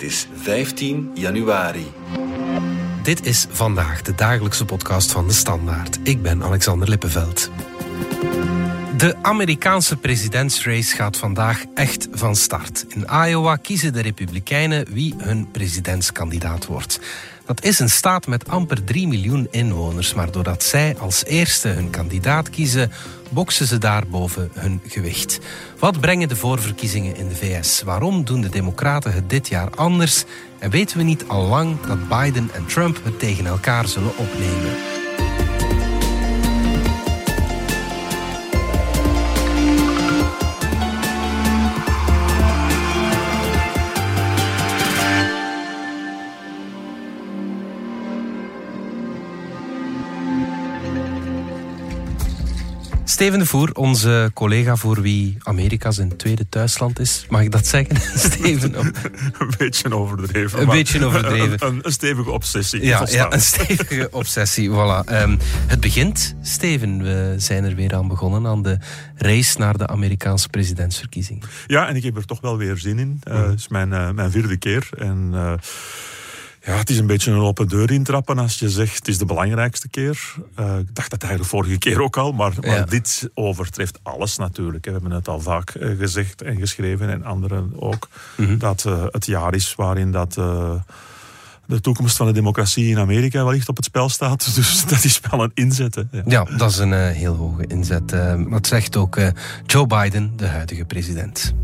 Het is 15 januari. Dit is vandaag de dagelijkse podcast van de Standaard. Ik ben Alexander Lippenveld. De Amerikaanse presidentsrace gaat vandaag echt van start. In Iowa kiezen de Republikeinen wie hun presidentskandidaat wordt. Dat is een staat met amper 3 miljoen inwoners, maar doordat zij als eerste hun kandidaat kiezen, boksen ze daar boven hun gewicht. Wat brengen de voorverkiezingen in de VS? Waarom doen de Democraten het dit jaar anders? En weten we niet al lang dat Biden en Trump het tegen elkaar zullen opnemen? Steven de Voer, onze collega voor wie Amerika zijn tweede thuisland is. Mag ik dat zeggen, Steven? Een beetje overdreven. Een beetje overdreven. Een, een, stevige obsessie. Ja, ja, een stevige obsessie, voilà. Um, het begint, Steven. We zijn er weer aan begonnen, aan de race naar de Amerikaanse presidentsverkiezingen. Ja, en ik heb er toch wel weer zin in. Uh, het is mijn, uh, mijn vierde keer. En... Uh, ja, het is een beetje een open deur intrappen als je zegt het is de belangrijkste keer. Uh, ik dacht dat eigenlijk vorige keer ook al, maar, maar ja. dit overtreft alles natuurlijk. We hebben het al vaak uh, gezegd en geschreven en anderen ook. Mm -hmm. Dat uh, het jaar is waarin dat de toekomst van de democratie in Amerika wellicht op het spel staat. Dus dat is wel een inzet. Hè. Ja. ja. dat is een uh, heel hoge inzet. Uh, dat zegt ook uh, Joe Biden, de huidige president.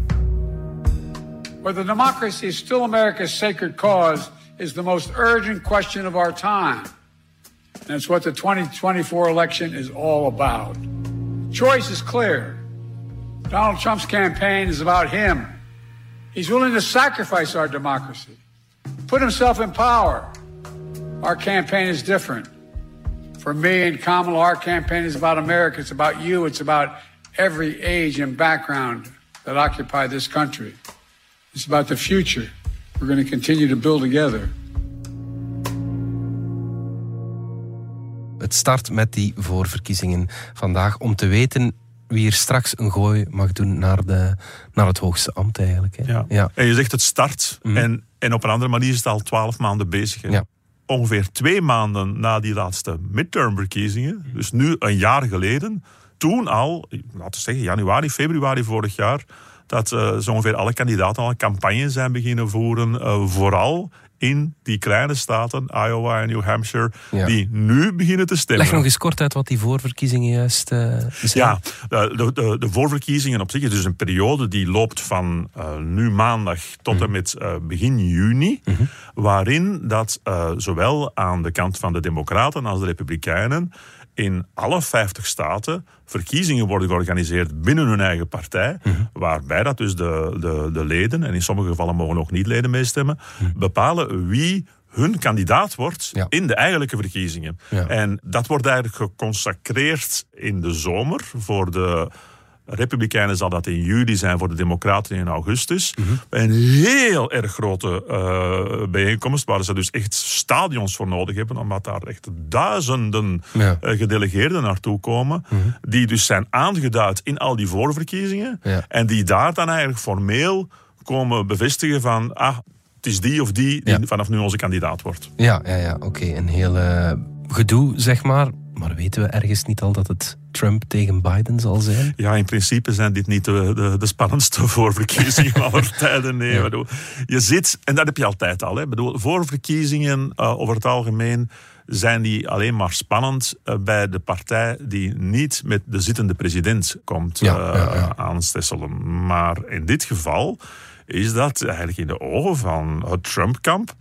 Whether democracy is still America's sacred cause is the most urgent question of our time. And it's what the 2024 election is all about. Choice is clear. Donald Trump's campaign is about him. He's willing to sacrifice our democracy, put himself in power. Our campaign is different. For me and Kamala, our campaign is about America. It's about you. It's about every age and background that occupy this country. It's about the future. We're going to continue to build together. Het start met die voorverkiezingen vandaag om te weten wie er straks een gooi mag doen naar, de, naar het hoogste ambt eigenlijk. Hè. Ja. ja. En je zegt het start mm. en, en op een andere manier is het al twaalf maanden bezig. Hè. Ja. Ongeveer twee maanden na die laatste midtermverkiezingen, dus nu een jaar geleden, toen al, laten we zeggen januari, februari vorig jaar, dat uh, zo ongeveer alle kandidaten al een campagne zijn beginnen voeren. Uh, vooral in die kleine staten, Iowa en New Hampshire, ja. die nu beginnen te stemmen. Leg nog eens kort uit wat die voorverkiezingen juist uh, zijn. Ja, de, de, de, voorverkiezingen op zich is dus een periode die loopt van uh, nu maandag tot mm. en met uh, begin juni, mm -hmm. waarin dat zowel aan de kant van de Democraten als de Republikeinen in alle 50 staten verkiezingen worden georganiseerd binnen hun eigen partij, mm -hmm. waarbij dat dus de, de, de leden, en in sommige gevallen mogen ook niet leden meestemmen, mm -hmm. bepalen wie hun kandidaat wordt ja. in de eigenlijke verkiezingen. Ja. En dat wordt eigenlijk geconsacreerd in de zomer voor de Republikeinen zal dat in juli zijn, voor de Democraten in augustus. Mhm. Mm -hmm. Een heel erg grote uh, bijeenkomst, waar ze dus echt stadions voor nodig hebben, omdat daar echt duizenden ja. uh, gedelegeerden naartoe komen, Mhm. mm -hmm. die dus zijn aangeduid in al die voorverkiezingen, ja. en die daar dan eigenlijk formeel komen bevestigen van, ah, het is die of die die ja. vanaf nu onze kandidaat wordt. Ja, ja, ja oké. Okay. Een heel gedoe, zeg maar. Maar weten we ergens niet al dat het Trump tegen Biden zal zijn? Ja, in principe zijn dit niet de, de, de spannendste voorverkiezingen aller tijden. Nee, ja. bedoel, je zit, en dat heb je altijd al. Hè, bedoel, voorverkiezingen uh, over het algemeen zijn die alleen maar spannend uh, bij de partij die niet met de zittende president komt ja, uh, ja, ja. aanstesselen. Maar in dit geval is dat eigenlijk in de ogen van het Trump-kamp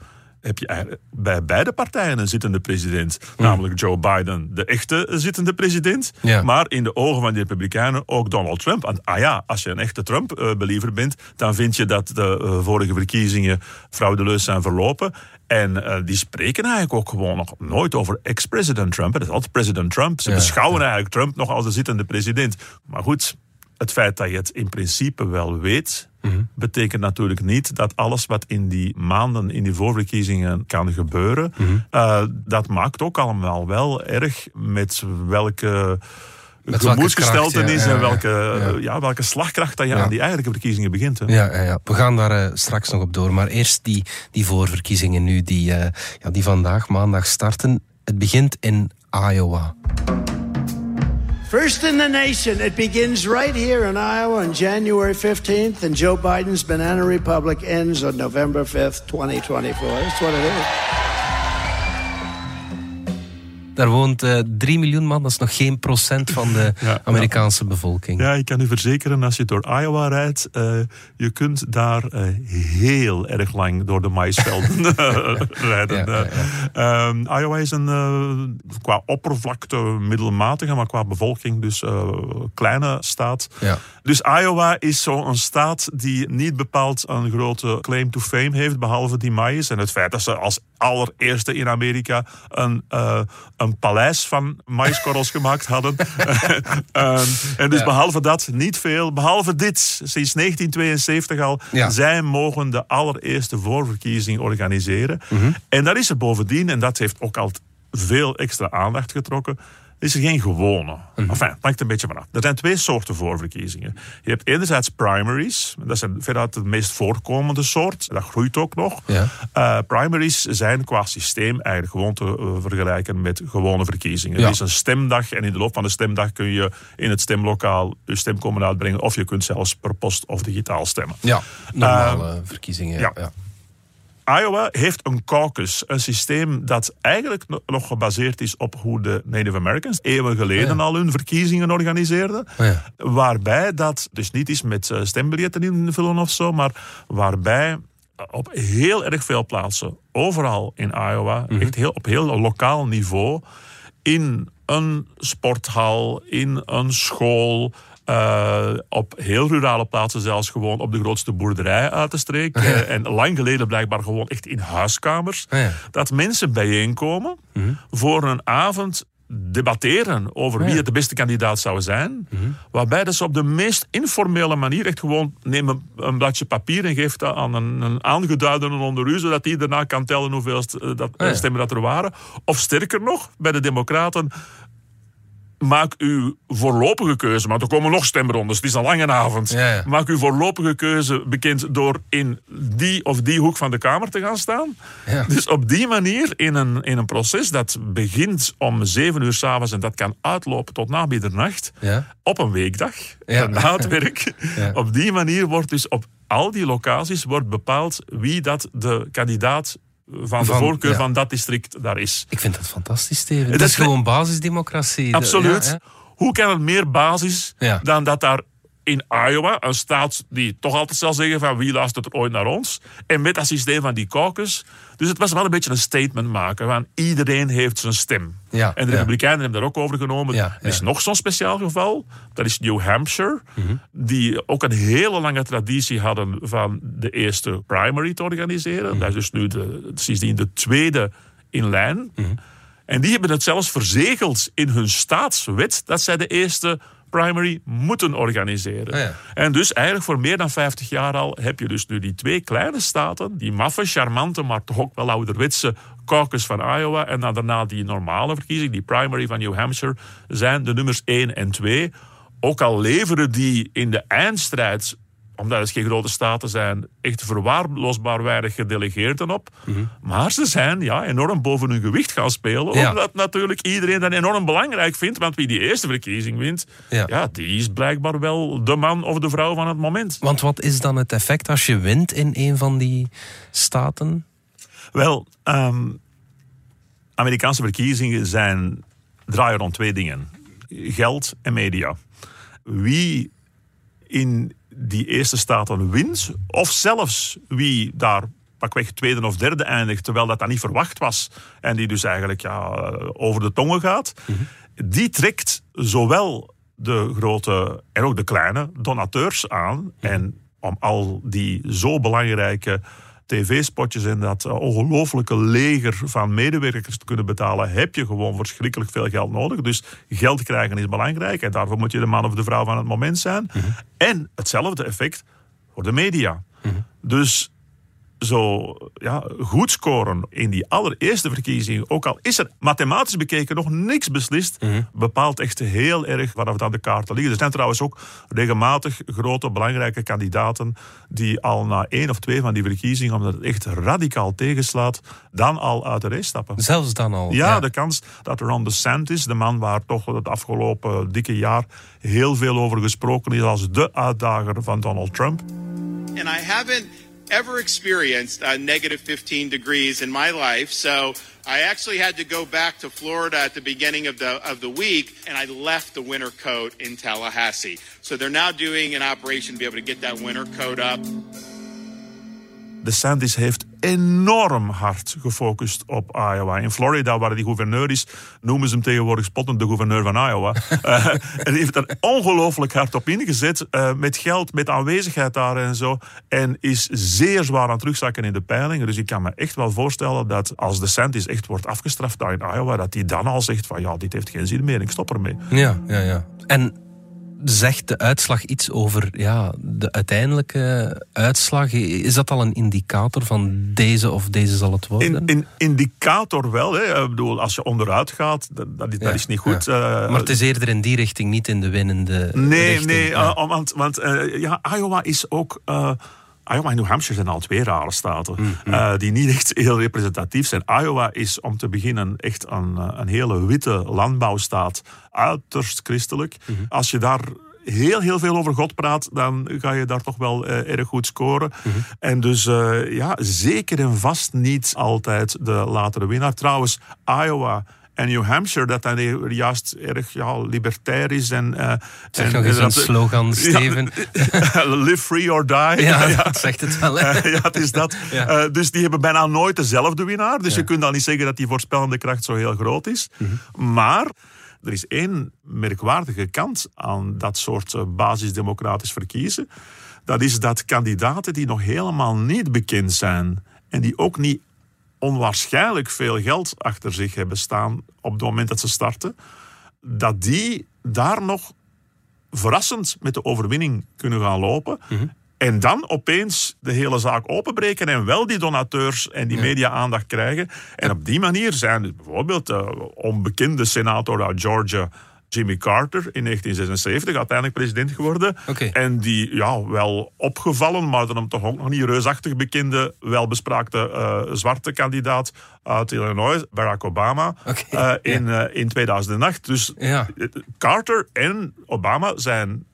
heb je bij beide partijen een zittende president. Mm. Namelijk Joe Biden, de echte zittende president. Ja. Maar in de ogen van de Republikeinen ook Donald Trump. En, ah ja, als je een echte Trump-believer bent, dan vind je dat de uh, vorige verkiezingen fraudeleus zijn verlopen. En uh, die spreken eigenlijk ook gewoon nog nooit over ex-president Trump. Dat is altijd president Trump. Ze ja, beschouwen ja. eigenlijk Trump nog als de zittende president. Maar goed, het feit dat je het in principe wel weet, mm-hmm. betekent natuurlijk niet dat alles wat in die maanden, in die voorverkiezingen kan gebeuren, mm-hmm. uh, dat maakt ook allemaal wel erg met welke Met gemoedsgesteltenis ja, en welke, ja. ja. welke slagkracht dat je aan die eigenlijke verkiezingen begint. Hè. Ja, ja, ja, we gaan daar eh, straks nog op door. Maar eerst die, die voorverkiezingen nu, die, eh, ja, die vandaag, maandag, starten. Het begint in Iowa. First in the nation, it begins right here in Iowa on January 15th, and Joe Biden's Banana Republic ends on November 5th, 2024. That's what it is. Daar woont eh 3 miljoen man, dat is nog geen procent van de Ja, Amerikaanse bevolking. Ja, ik kan u verzekeren, als je door Iowa rijdt, eh, je kunt daar eh, heel erg lang door de maïsvelden eh, rijden. Ja, Eh, ehm, Iowa is een eh, qua oppervlakte middelmatige, maar qua bevolking dus eh, kleine staat. Ja. Dus Iowa is zo'n staat die niet bepaald een grote claim to fame heeft, behalve die maïs. En het feit dat ze als allereerste in Amerika een, eh, een paleis van maïskorrels gemaakt hadden. Ehm, en dus Ja. behalve dat niet veel. Behalve dit, sinds 1972 al. Ja. Zij mogen de allereerste voorverkiezing organiseren. Mhm. En dat is er bovendien, en dat heeft ook al veel extra aandacht getrokken. Is er geen gewone. Mhm. Enfin, het hangt een beetje vanaf. Er zijn twee soorten voorverkiezingen. Je hebt enerzijds primaries. Dat zijn veruit de meest voorkomende soort. Dat groeit ook nog. Ja. Eh, primaries zijn qua systeem eigenlijk gewoon te eh, vergelijken met gewone verkiezingen. Ja. Er is een stemdag en in de loop van de stemdag kun je in het stemlokaal je stem komen uitbrengen. Of je kunt zelfs per post of digitaal stemmen. Ja, normale verkiezingen. Ja. ja. Iowa heeft een caucus, een systeem dat eigenlijk no- nog gebaseerd is op hoe de Native Americans eeuwen geleden Oh ja. al hun verkiezingen organiseerden. Oh ja. Waarbij dat dus niet is met eh, stembiljetten invullen of zo, maar waarbij op heel erg veel plaatsen, overal in Iowa, Mhm. echt heel, op heel lokaal niveau, in een sporthal, in een school, eh, op heel rurale plaatsen zelfs gewoon op de grootste boerderij uit de streek. En lang geleden blijkbaar gewoon echt in huiskamers. Ah ja. Dat mensen bijeenkomen voor een avond debatteren over wie ja. het de beste kandidaat zou zijn. Waarbij dat ze op de meest informele manier echt gewoon nemen een bladje papier en geeft dat aan een, een aangeduidene onder u, zodat die daarna kan tellen hoeveel st- eh, dat, Ah ja. stemmen dat er waren. Of sterker nog, bij de Democraten maak uw voorlopige keuze, want er komen nog stemrondes, het is een lange avond. Ja, ja. Maak uw voorlopige keuze bekend door in die of die hoek van de Kamer te gaan staan. Ja. Dus op die manier, in een, in een proces dat begint om zeven uur s'avonds en dat kan uitlopen tot na middernacht, op een weekdag, na het werk. Op die manier wordt dus op al die locaties wordt bepaald wie dat de kandidaat van de Van- voorkeur ja. van dat district daar is. Ik vind dat fantastisch, Steven. Dat Dat is gewoon basisdemocratie. De- Absoluut. ja? Hoe kan het meer basis dan dat daar in Iowa, een staat die toch altijd zal zeggen van wie luistert er ooit naar ons, en met dat systeem van die caucus. Dus het was wel een beetje een statement maken van iedereen heeft zijn stem. Ja, en de ja. Republikeinen hebben daar ook over genomen. Ja, Er is nog zo'n speciaal geval. Dat is New Hampshire. Mhm. Die ook een hele lange traditie hadden van de eerste primary te organiseren. Mhm. Dat is dus nu de, sindsdien de tweede in lijn. Mhm. En die hebben het zelfs verzegeld in hun staatswet dat zij de eerste primary moeten organiseren. Ah, ja. En dus eigenlijk voor meer dan 50 jaar al heb je dus nu die twee kleine staten, die maffe, charmante, maar toch ook wel ouderwetse caucus van Iowa en dan daarna die normale verkiezing, die primary van New Hampshire, zijn de nummers 1 en 2. Ook al leveren die in de eindstrijd omdat het geen grote staten zijn, echt verwaarloosbaar weinig gedelegeerden op. Maar ze zijn ja, enorm boven hun gewicht gaan spelen. Ja. Omdat natuurlijk iedereen dat enorm belangrijk vindt. Want wie die eerste verkiezing wint, Ja. ja. die is blijkbaar wel de man of de vrouw van het moment. Want wat is dan het effect als je wint in een van die staten? Wel, ehm, Amerikaanse verkiezingen zijn, draaien rond twee dingen. Geld en media. Wie in die eerste staten wint, of zelfs wie daar pakweg tweede of derde eindigt, terwijl dat dan niet verwacht was, en die dus eigenlijk ja, over de tongen gaat, die trekt zowel de grote en ook de kleine donateurs aan. En om al die zo belangrijke tv-spotjes en dat eh, ongelooflijke leger van medewerkers te kunnen betalen, heb je gewoon verschrikkelijk veel geld nodig. Dus geld krijgen is belangrijk en daarvoor moet je de man of de vrouw van het moment zijn. En hetzelfde effect voor de media. Dus zo ja, goed scoren in die allereerste verkiezingen, ook al is er mathematisch bekeken nog niks beslist, Mhm. bepaalt echt heel erg vanaf het aan de kaarten liggen. Er zijn trouwens ook regelmatig grote, belangrijke kandidaten die al na één of twee van die verkiezingen, omdat het echt radicaal tegenslaat, dan al uit de race stappen. Zelfs dan al. Ja, de kans dat Ron DeSantis, de man waar toch het afgelopen dikke jaar heel veel over gesproken is als de uitdager van Donald Trump. and I haven't ever experienced uh, negative 15 degrees in my life. So I actually had to go back to Florida at the beginning of the of the week, and I left the winter coat in Tallahassee. So they're now doing an operation to be able to get that winter coat up. DeSantis heeft enorm hard gefocust op Iowa. In Florida, waar hij gouverneur is, noemen ze hem tegenwoordig spottend de gouverneur van Iowa. Eh, en hij heeft er ongelooflijk hard op ingezet, eh, met geld, met aanwezigheid daar en zo. En is zeer zwaar aan het terugzakken in de peilingen. Dus ik kan me echt wel voorstellen dat als DeSantis echt wordt afgestraft daar in Iowa, dat hij dan al zegt van ja, dit heeft geen zin meer, ik stop ermee. Ja, ja, ja. En zegt de uitslag iets over ja, de uiteindelijke uitslag? Is dat al een indicator van deze of deze zal het worden? In, in, indicator wel. Hè. Ik bedoel, als je onderuit gaat, dat, dat, is- dat Ja, is niet goed. ja. Eh, maar het is eerder in die richting, niet in de winnende Nee, richting. nee, Ja. eh, want, want eh, ja, Iowa is ook. Iowa en New Hampshire zijn al twee rare staten Mm, eh, die niet echt heel representatief zijn. Iowa is om te beginnen echt een, eh, een hele witte landbouwstaat, uiterst christelijk. Mhm. Als je daar heel, heel veel over God praat, dan ga je daar toch wel eh, erg goed scoren. Mhm. En dus ja, zeker en vast niet altijd de latere winnaar. Trouwens, Iowa en New Hampshire, dat dan juist erg ja, libertair is. En, eh, Zeg en, nog eens en een dat- slogan, Steven. Ja, live free or die. Ja, dat zegt het wel. Hè? Ja, het is dat. Ja. Eh, dus die hebben bijna nooit dezelfde winnaar. Dus je kunt dan niet zeggen dat die voorspellende kracht zo heel groot is. Mhm. Maar er is één merkwaardige kant aan dat soort eh, basisdemocratisch verkiezen. Dat is dat kandidaten die nog helemaal niet bekend zijn en die ook niet onwaarschijnlijk veel geld achter zich hebben staan op het moment dat ze starten, dat die daar nog verrassend met de overwinning kunnen gaan lopen. En dan opeens de hele zaak openbreken en wel die donateurs en die media-aandacht krijgen. En op die manier zijn dus bijvoorbeeld de onbekende senator uit Georgia, Jimmy Carter, in 1976 uiteindelijk president geworden. En die, ja, wel opgevallen, maar dan hem toch ook nog niet reusachtig bekende, welbespraakte eh, zwarte kandidaat uit Illinois, Barack Obama, eh, in, eh, in 2008. Dus Ja. Carter en Obama zijn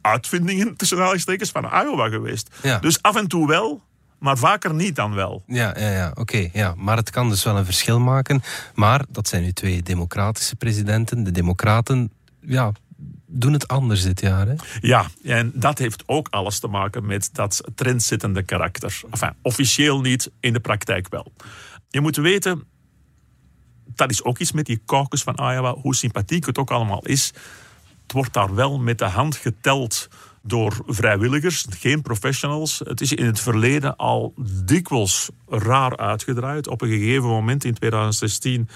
uitvindingen tussen aanhalingstekens van Iowa geweest. Ja. Dus af en toe wel, maar vaker niet dan wel. Ja, ja, ja oké. ja. Maar het kan dus wel een verschil maken. Maar dat zijn nu twee democratische presidenten. De democraten ja, doen het anders dit jaar. Hè? Ja, en dat heeft ook alles te maken met dat trendzettende karakter. Enfin, officieel niet, in de praktijk wel. Je moet weten, dat is ook iets met die caucus van Iowa, hoe sympathiek het ook allemaal is. Het wordt daar wel met de hand geteld door vrijwilligers, geen professionals. Het is in het verleden al dikwijls raar uitgedraaid. Op een gegeven moment in 2016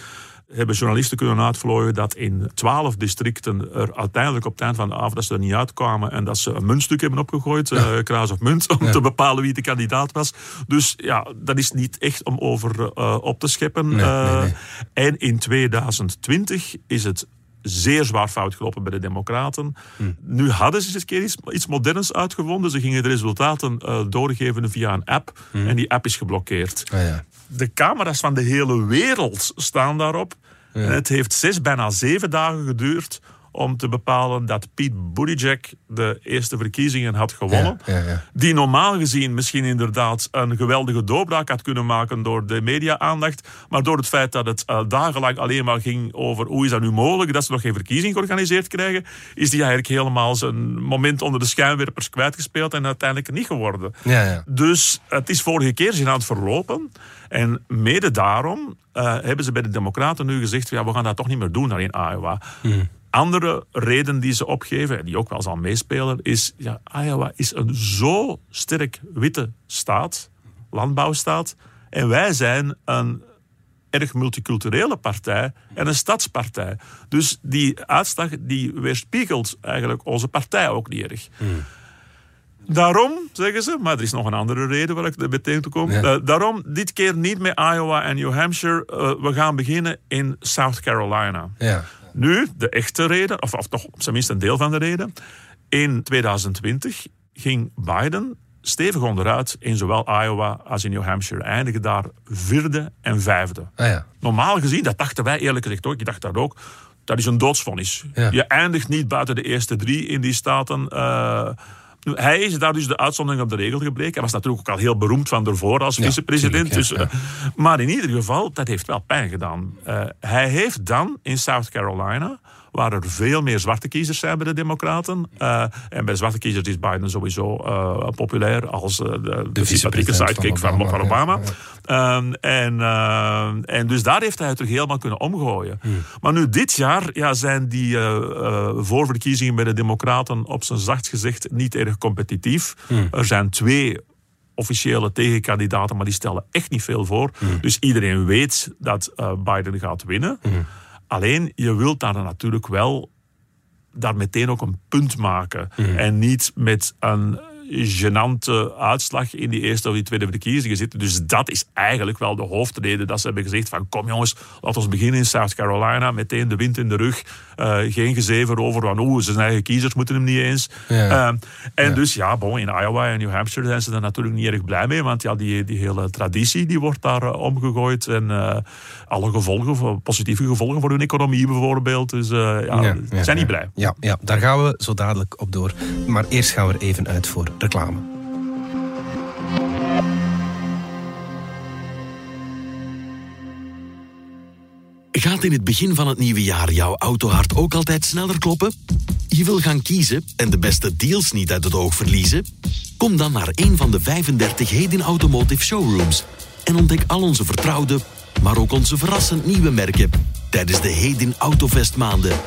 hebben journalisten kunnen uitvlooien dat in twaalf districten er uiteindelijk op het eind van de avond dat ze er niet uitkwamen en dat ze een muntstuk hebben opgegooid, eh, kruis of munt, om te bepalen wie de kandidaat was. Dus ja, dat is niet echt om over eh, op te scheppen. Nee, nee, Eh, nee. En in 2020 is het zeer zwaar fout gelopen bij de Democraten. Nu hadden ze eens een keer iets, iets moderns uitgevonden. Ze gingen de resultaten eh, doorgeven via een app. En die app is geblokkeerd. Ah, ja. De camera's van de hele wereld staan daarop. En het heeft zes, bijna zeven dagen geduurd om te bepalen dat Pete Buttigieg de eerste verkiezingen had gewonnen. Ja, ja, ja. Die normaal gezien misschien inderdaad een geweldige doorbraak had kunnen maken door de media-aandacht. Maar door het feit dat het eh, dagenlang alleen maar ging over hoe is dat nu mogelijk dat ze nog geen verkiezing georganiseerd krijgen, is die eigenlijk helemaal zijn moment onder de schijnwerpers kwijtgespeeld en uiteindelijk niet geworden. Ja, ja. Dus het is vorige keer zijn aan het verlopen. En mede daarom eh, hebben ze bij de Democraten nu gezegd: ja, we gaan dat toch niet meer doen daar in Iowa. Andere reden die ze opgeven, en die ook wel zal meespelen, is: ja, Iowa is een zo sterk witte staat, landbouwstaat. En wij zijn een erg multiculturele partij en een stadspartij. Dus die uitslag die weerspiegelt eigenlijk onze partij ook niet erg. Daarom, zeggen ze, maar er is nog een andere reden waar ik er meteen te kom. Ja. Eh, daarom dit keer niet met Iowa en New Hampshire. Eh, we gaan beginnen in South Carolina. Ja. Nu, de echte reden, of, of toch op zijn minst een deel van de reden. In 2020 ging Biden stevig onderuit in zowel Iowa als in New Hampshire. Eindigen daar vierde en vijfde. Ah ja. Normaal gezien, dat dachten wij eerlijk gezegd ook, je dacht dat ook, dat is een doodsvonnis. Ja. Je eindigt niet buiten de eerste drie in die staten. Eh, nu, hij is daar dus de uitzondering op de regel gebleken. Hij was natuurlijk ook al heel beroemd van daarvoor als Ja, vicepresident. dus, ja, eh, maar in ieder geval, dat heeft wel pijn gedaan. Eh, hij heeft dan in South Carolina, waar er veel meer zwarte kiezers zijn bij de Democraten. eh, en bij zwarte kiezers is Biden sowieso eh, populair als eh, de, de, sympathieke sidekick van, Obama, van Obama. ja. Ehm, en, en dus daar heeft hij het terug helemaal kunnen omgooien. Maar nu dit jaar ja, zijn die voorverkiezingen bij de Democraten op zijn zacht gezegd niet erg competitief. Er zijn twee officiële tegenkandidaten, maar die stellen echt niet veel voor. Dus iedereen weet dat Biden gaat winnen. Alleen, je wilt daar natuurlijk wel daar meteen ook een punt maken. En niet met een genante uitslag in die eerste of die tweede verkiezingen zitten. Dus dat is eigenlijk wel de hoofdreden dat ze hebben gezegd van kom jongens, laten we beginnen in South Carolina. Meteen de wind in de rug. Eh, geen gezever over van oeh, zijn eigen kiezers moeten hem niet eens. Ja. Ehm, en dus ja, bon, in Iowa en New Hampshire zijn ze er natuurlijk niet erg blij mee. Want ja, die, die hele traditie die wordt daar eh, omgegooid. En eh, alle gevolgen, positieve gevolgen voor hun economie bijvoorbeeld. Dus ja, zijn niet blij. Ja, ja, daar gaan we zo dadelijk op door. Maar eerst gaan we er even uit voor reclame. Gaat in het begin van het nieuwe jaar jouw autohart ook altijd sneller kloppen? Je wil gaan kiezen en de beste deals niet uit het oog verliezen? Kom dan naar een van de 35 Hedin Automotive showrooms en ontdek al onze vertrouwde, maar ook onze verrassend nieuwe merken tijdens de Hedin Autovest maanden.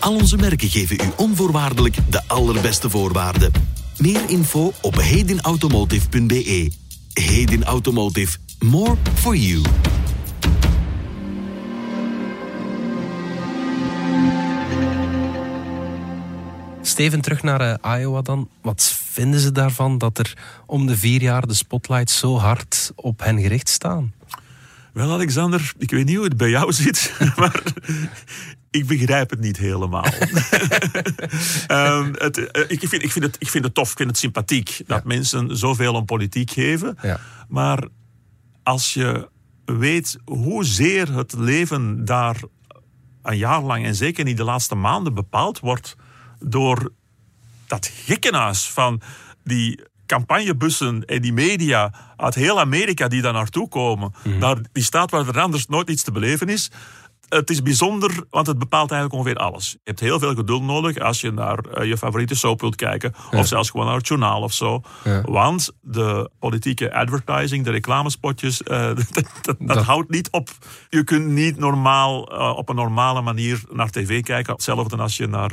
Al onze merken geven u onvoorwaardelijk de allerbeste voorwaarden. Meer info op hedinautomotive.be. Hedin Automotive. More for you. Steven, terug naar eh, Iowa dan. Wat vinden ze daarvan dat er om de vier jaar de spotlights zo hard op hen gericht staan? Wel, Alexander, ik weet niet hoe het bij jou zit, maar ik begrijp het niet helemaal. Ehm, het, eh, ik, vind, ik, vind het, ik vind het tof, ik vind het sympathiek dat mensen zoveel om politiek geven. Ja. Maar als je weet hoezeer het leven daar een jaar lang en zeker niet de laatste maanden bepaald wordt door dat gekkenhuis van die campagnebussen en die media uit heel Amerika die daar naartoe komen, naar die staat waar er anders nooit iets te beleven is. Het is bijzonder, want het bepaalt eigenlijk ongeveer alles. Je hebt heel veel geduld nodig als je naar eh, je favoriete soap wilt kijken. Of zelfs gewoon naar het journaal of zo. Ja. Want de politieke advertising, de reclamespotjes, eh, dat, dat, dat Dat- houdt niet op. Je kunt niet normaal, eh, op een normale manier naar tv kijken. Hetzelfde als je naar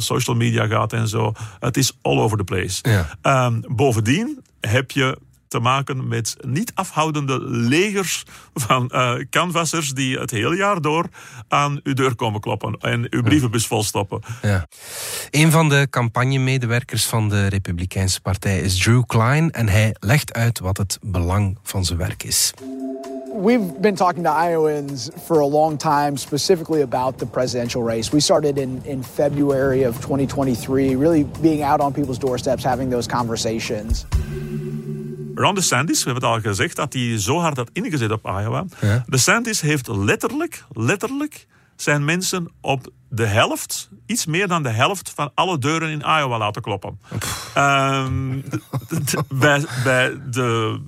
social media gaat en zo. Het is all over the place. Ja. Ehm, bovendien heb je te maken met niet afhoudende legers van eh canvassers die het hele jaar door aan uw deur komen kloppen en uw brievenbus volstoppen. Ja. Een van de campagnemedewerkers van de Republikeinse Partij is Drew Klein en hij legt uit wat het belang van zijn werk is. We've been talking to Iowans for a long time, specifically about the presidential race. We started in, in February of 2023, really being out on people's doorsteps, having those conversations. Ron DeSantis, we hebben het al gezegd, dat hij zo hard had ingezet op Iowa. Ja. DeSantis heeft letterlijk, letterlijk zijn mensen op de helft, iets meer dan de helft van alle deuren in Iowa laten kloppen. Ehm, bij de,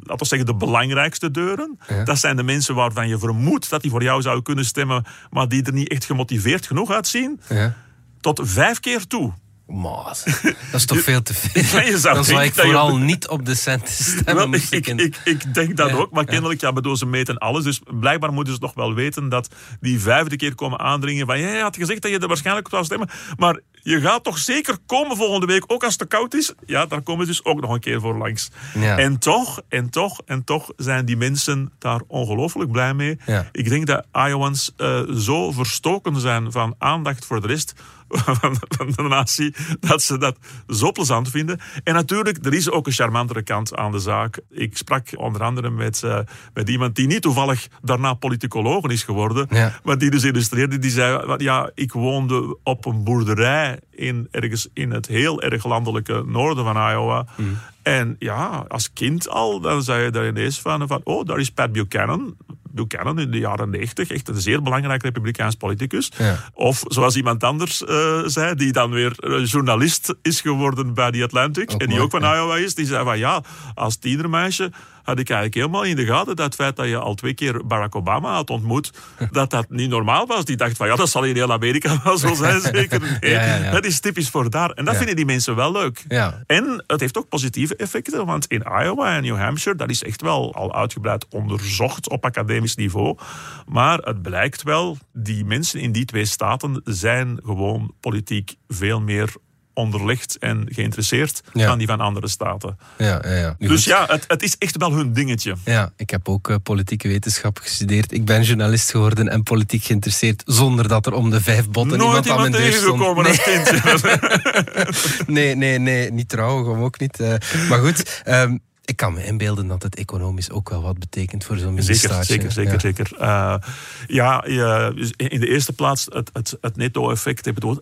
laten we zeggen, de belangrijkste deuren. Dat zijn de mensen waarvan je vermoedt dat die voor jou zouden kunnen stemmen, maar die er niet echt gemotiveerd genoeg uitzien. Ja. Tot vijf keer toe. Maar, dat is toch veel te veel? Ja, je zou Dan zou ik je- vooral niet op de centen stemmen. Wel, ik, ik, ik denk dat Ja, ook, maar kennelijk, ja, bedoel, ze meten alles. Dus blijkbaar moeten ze toch wel weten dat die vijfde keer komen aandringen van, ja, je had gezegd dat je er waarschijnlijk op zou stemmen, maar je gaat toch zeker komen volgende week, ook als het te koud is? Ja, daar komen ze dus ook nog een keer voor langs. Ja. En toch, en toch, en toch zijn die mensen daar ongelooflijk blij mee. Ja. Ik denk dat Iowans eh, zo verstoken zijn van aandacht voor de rest, van, de natie, dat ze dat zo plezant vinden. En natuurlijk, er is ook een charmantere kant aan de zaak. Ik sprak onder andere met, uh, met iemand die niet toevallig daarna politicoloog is geworden, Ja. maar die dus illustreerde, die zei, ja, ik woonde op een boerderij in, ergens in het heel erg landelijke noorden van Iowa. En ja, als kind al, dan zei je daar ineens van, van oh, daar is Pat Buchanan. Buchanan in de jaren 90, echt een zeer belangrijk republikeins politicus. Ja. Of zoals iemand anders eh, zei, die dan weer eh, journalist is geworden bij The Atlantic. Ook en die mooi, ook van. Iowa is. Die zei van ja, als tienermeisje had ik eigenlijk helemaal in de gaten dat het feit dat je al twee keer Barack Obama had ontmoet, dat dat niet normaal was. Die dacht van ja, dat zal in heel Amerika wel zo zijn, zeker. Nee, Ja, ja, ja. Dat is typisch voor daar. En dat vinden die mensen wel leuk. En het heeft ook positieve effecten, want in Iowa en New Hampshire, dat is echt wel al uitgebreid onderzocht op academisch niveau. Maar het blijkt wel, die mensen in die twee staten zijn gewoon politiek veel meer onderlegd en geïnteresseerd Ja. dan die van andere staten. Ja, ja, ja. Nu Dus goed. ja, het, het is echt wel hun dingetje. Ja, ik heb ook eh, politieke wetenschap gestudeerd. Ik ben journalist geworden en politiek geïnteresseerd zonder dat er om de vijf botten Nooit iemand aan mijn deur stond. tegengekomen als kind. Nee, nee, nee, niet trouwen, ook niet. eh. maar goed, ehm, ik kan me inbeelden dat het economisch ook wel wat betekent voor zo'n Zeker, mini-staatje. zeker, zeker, Ja. zeker. Eh, ja, dus in de eerste plaats het, het, het netto-effect. Ik bedoel,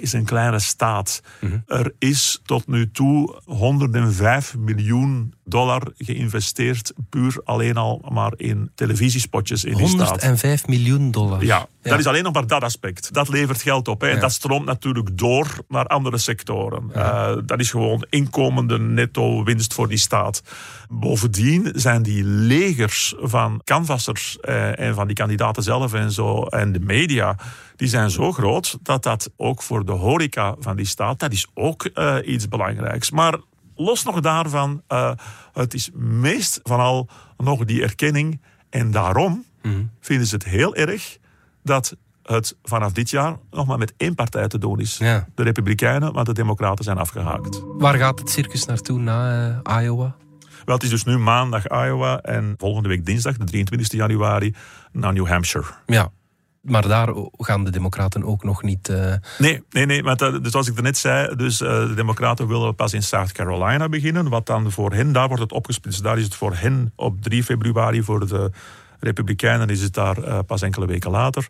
is een kleine staat. Mhm. Er is tot nu toe 105 miljoen dollar geïnvesteerd, puur alleen al maar in televisiespotjes in die staat. 105 miljoen dollar. Ja, dat is alleen nog maar dat aspect. Dat levert geld op. Hè. En Ja. dat stroomt natuurlijk door naar andere sectoren. Eh, dat is gewoon inkomende netto winst voor die staat. Bovendien zijn die legers van canvassers eh, en van die kandidaten zelf en zo en de media, die zijn zo groot dat dat ook voor de horeca van die staat, dat is ook eh, iets belangrijks. Maar los nog daarvan, eh, het is meest van al nog die erkenning. En daarom vinden ze het heel erg dat het vanaf dit jaar nog maar met één partij te doen is. Ja. De Republikeinen, want de Democraten zijn afgehaakt. Waar gaat het circus naartoe na eh, Iowa? Wel, het is dus nu maandag Iowa en volgende week dinsdag, de 23 januari, naar New Hampshire. Ja, maar daar gaan de democraten ook nog niet... eh, Nee, nee, nee. Want, eh, dus zoals ik net zei, dus, eh, de Democraten willen pas in South Carolina beginnen. Wat dan voor hen, daar wordt het opgesplitst. Daar is het voor hen op 3 februari. Voor de Republikeinen is het daar eh, pas enkele weken later.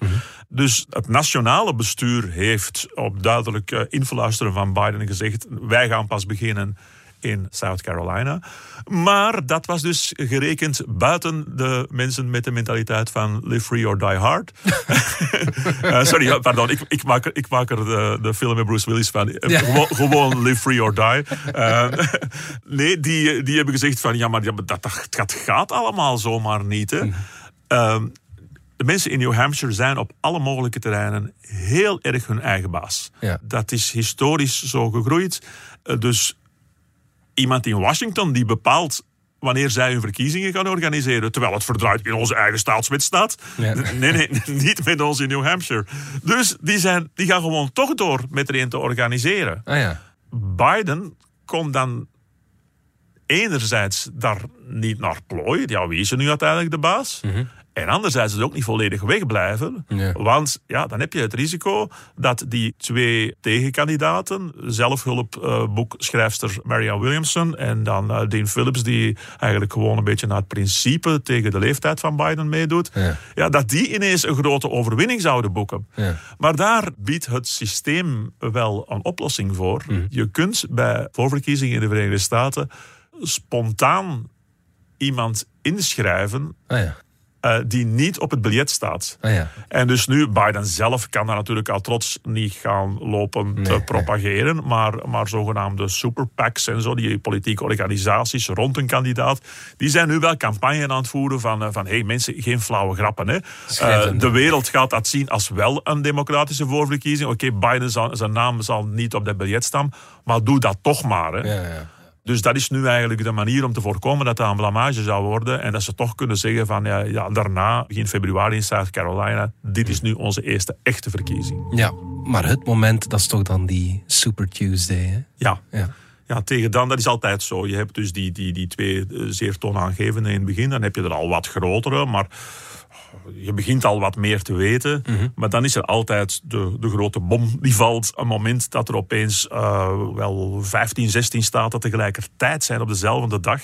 Dus het nationale bestuur heeft op duidelijk influisteren van Biden gezegd: wij gaan pas beginnen in South Carolina. Maar dat was dus gerekend buiten de mensen met de mentaliteit van live free or die hard. Eh, sorry, pardon. Ik, ik, maak, er- ik maak er de, de film met Bruce Willis van. Eh, Ja. Gewoon, gewoon live free or die. Eh, nee, die, die hebben gezegd van... Ja, maar dat, dat, gaat allemaal zomaar niet. Hè. Ehm, de mensen in New Hampshire zijn op alle mogelijke terreinen heel erg hun eigen baas. Ja. Dat is historisch zo gegroeid. Dus iemand in Washington die bepaalt wanneer zij hun verkiezingen gaan organiseren, terwijl het verdraaid in onze eigen staatswet staat. Ja. Nee, nee, niet met ons in New Hampshire. Dus die, zijn, die gaan gewoon toch door met er een te organiseren. ah ja. Biden kon dan enerzijds daar niet naar plooien. Ja, wie is er nu uiteindelijk de baas? En anderzijds is het ook niet volledig wegblijven. Ja. Want ja, dan heb je het risico dat die twee tegenkandidaten, zelfhulpboekschrijfster Marianne Williamson en dan eh, Dean Phillips, die eigenlijk gewoon een beetje naar het principe tegen de leeftijd van Biden meedoet, Ja. ja, dat die ineens een grote overwinning zouden boeken. Ja. Maar daar biedt het systeem wel een oplossing voor. Mhm. Je kunt bij voorverkiezingen in de Verenigde Staten spontaan iemand inschrijven Ah ja. Eh, die niet op het biljet staat. Ah ja. En dus nu, Biden zelf kan daar natuurlijk al trots niet gaan lopen te Nee, propageren. Maar, maar zogenaamde super PACs en zo, die politieke organisaties rond een kandidaat, die zijn nu wel campagne aan het voeren van, eh, van hé hey, mensen, geen flauwe grappen. Hè. Eh, de wereld gaat dat zien als wel een democratische voorverkiezing. Oké, Biden zal, zijn naam zal niet op dat biljet staan, maar doe dat toch maar. Hè. Ja, ja. Dus dat is nu eigenlijk de manier om te voorkomen dat dat een blamage zou worden. En dat ze toch kunnen zeggen van ja, ja daarna, begin februari in South Carolina, dit is nu onze eerste echte verkiezing. ja, maar het moment, dat is toch dan die Super Tuesday, hè? Ja. Ja. ja, tegen dan, dat is altijd zo. Je hebt dus die, die, die twee eh, zeer toonaangevende in het begin. Dan heb je er al wat grotere, maar je begint al wat meer te weten. Maar dan is er altijd de, de grote bom die valt. Een moment dat er opeens uh, wel 15, 16 staten tegelijkertijd zijn op dezelfde dag.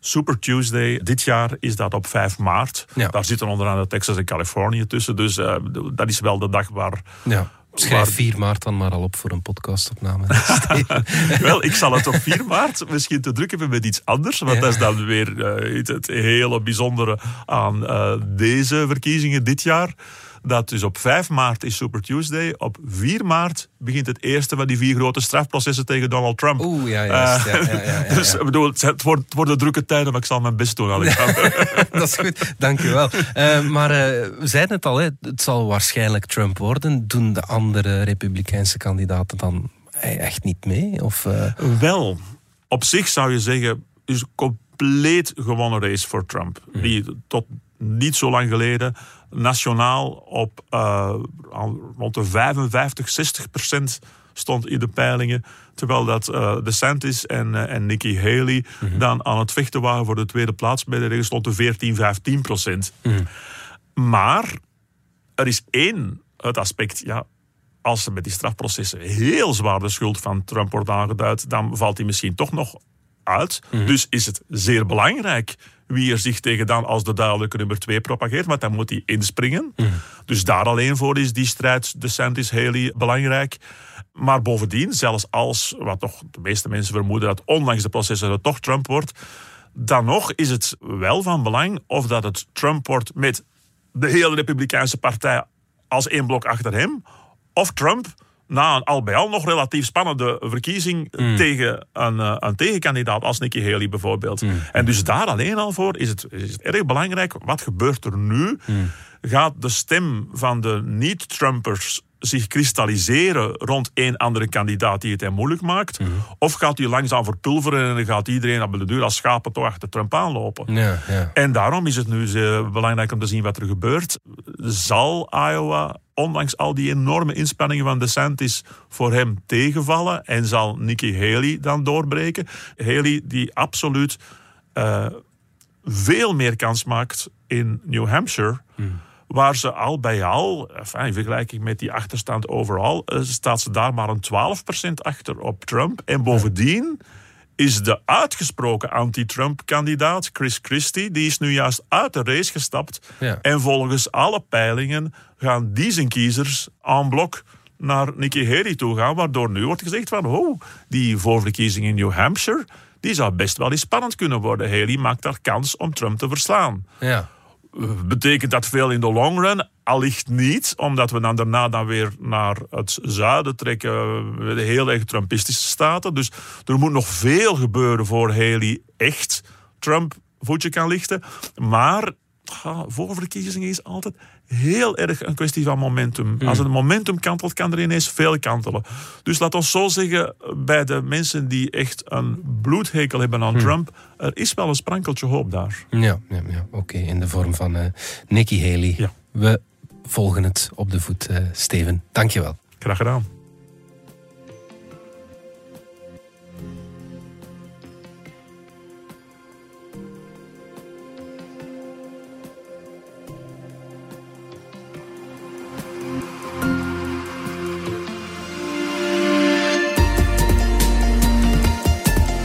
Super Tuesday. Dit jaar is dat op 5 maart. Ja. Daar zitten onder andere Texas en Californië tussen. Dus uh, dat is wel de dag waar... Ja. Schrijf 4 maart dan maar al op voor een podcastopname. Wel, ik zal het op 4 maart misschien te druk hebben met iets anders. Want Ja. dat is dan weer uh, het, het hele bijzondere aan uh, deze verkiezingen dit jaar. Dat dus op 5 maart is Super Tuesday. Op 4 maart begint het eerste van die vier grote strafprocessen tegen Donald Trump. Oeh, ja, juist. Ja, ja, ja, ja, dus ik bedoel, het, wordt, het worden drukke tijden, maar ik zal mijn best doen, Alexander. dat is goed, dank u wel. Uh, maar uh, we zeiden het al, hè, het zal waarschijnlijk Trump worden. Doen de andere republikeinse kandidaten dan echt niet mee? Of. Wel, op zich zou je zeggen, is een compleet gewonnen race voor Trump. Mhm. Die tot niet zo lang geleden nationaal op uh, rond de 55, 60 procent stond in de peilingen. Terwijl dat uh, DeSantis en, uh, en Nikki Haley mm -hmm. dan aan het vechten waren voor de tweede plaats. Bij de regen stond de 14, 15 procent. Mm -hmm. Maar er is één het aspect, ja, als er met die strafprocessen heel zwaar de schuld van Trump wordt aangeduid, dan valt hij misschien toch nog uit. Mm -hmm. Dus is het zeer belangrijk wie er zich tegen dan als de duidelijke nummer twee propageert, want dan moet hij inspringen. Mm. Dus daar alleen voor is die strijd DeSantis-Haley belangrijk. Maar bovendien, zelfs als, wat toch de meeste mensen vermoeden, dat ondanks de processen het toch Trump wordt, dan nog is het wel van belang of dat het Trump wordt met de hele Republikeinse partij als één blok achter hem, of Trump na een al bij al nog relatief spannende verkiezing mm. tegen een, uh, een, tegenkandidaat als Nikki Haley bijvoorbeeld. Mm. En dus daar alleen al voor is het, is het erg belangrijk, wat gebeurt er nu? Mm. Gaat de stem van de niet-Trumpers zich kristalliseren rond één andere kandidaat die het hem moeilijk maakt? Of gaat hij langzaam verpulveren en dan gaat iedereen op de deur als schapen toch achter Trump aanlopen? Ja, ja. En daarom is het nu belangrijk om te zien wat er gebeurt. Zal Iowa ondanks al die enorme inspanningen van DeSantis voor hem tegenvallen en zal Nikki Haley dan doorbreken. Haley die absoluut uh, veel meer kans maakt in New Hampshire. Hmm. Waar ze al bij al, enfin, in vergelijking met die achterstand overal, uh, staat ze daar maar een 12% achter op Trump. En bovendien is de uitgesproken anti-Trump-kandidaat Chris Christie, die is nu juist uit de race gestapt. Ja. En volgens alle peilingen gaan die zijn kiezers en blok naar Nikki Haley toe gaan, waardoor nu wordt gezegd van, oh, die voorverkiezing in New Hampshire, die zou best wel eens spannend kunnen worden. Haley maakt daar kans om Trump te verslaan. Ja. Betekent dat veel in de long run? Allicht niet, omdat we dan daarna dan weer naar het zuiden trekken, de heel erg Trumpistische staten. Dus er moet nog veel gebeuren voor Haley echt Trump voetje kan lichten. Maar ja, voorverkiezingen is altijd heel erg een kwestie van momentum. Mm. Als het momentum kantelt, kan er ineens veel kantelen. Dus laat ons zo zeggen, bij de mensen die echt een bloedhekel hebben aan mm. Trump, er is wel een sprankeltje hoop daar. Ja, ja, ja. oké, okay. in de vorm van uh, Nikki Haley. Ja. We volgen het op de voet, uh, Steven. Dankjewel. Graag gedaan.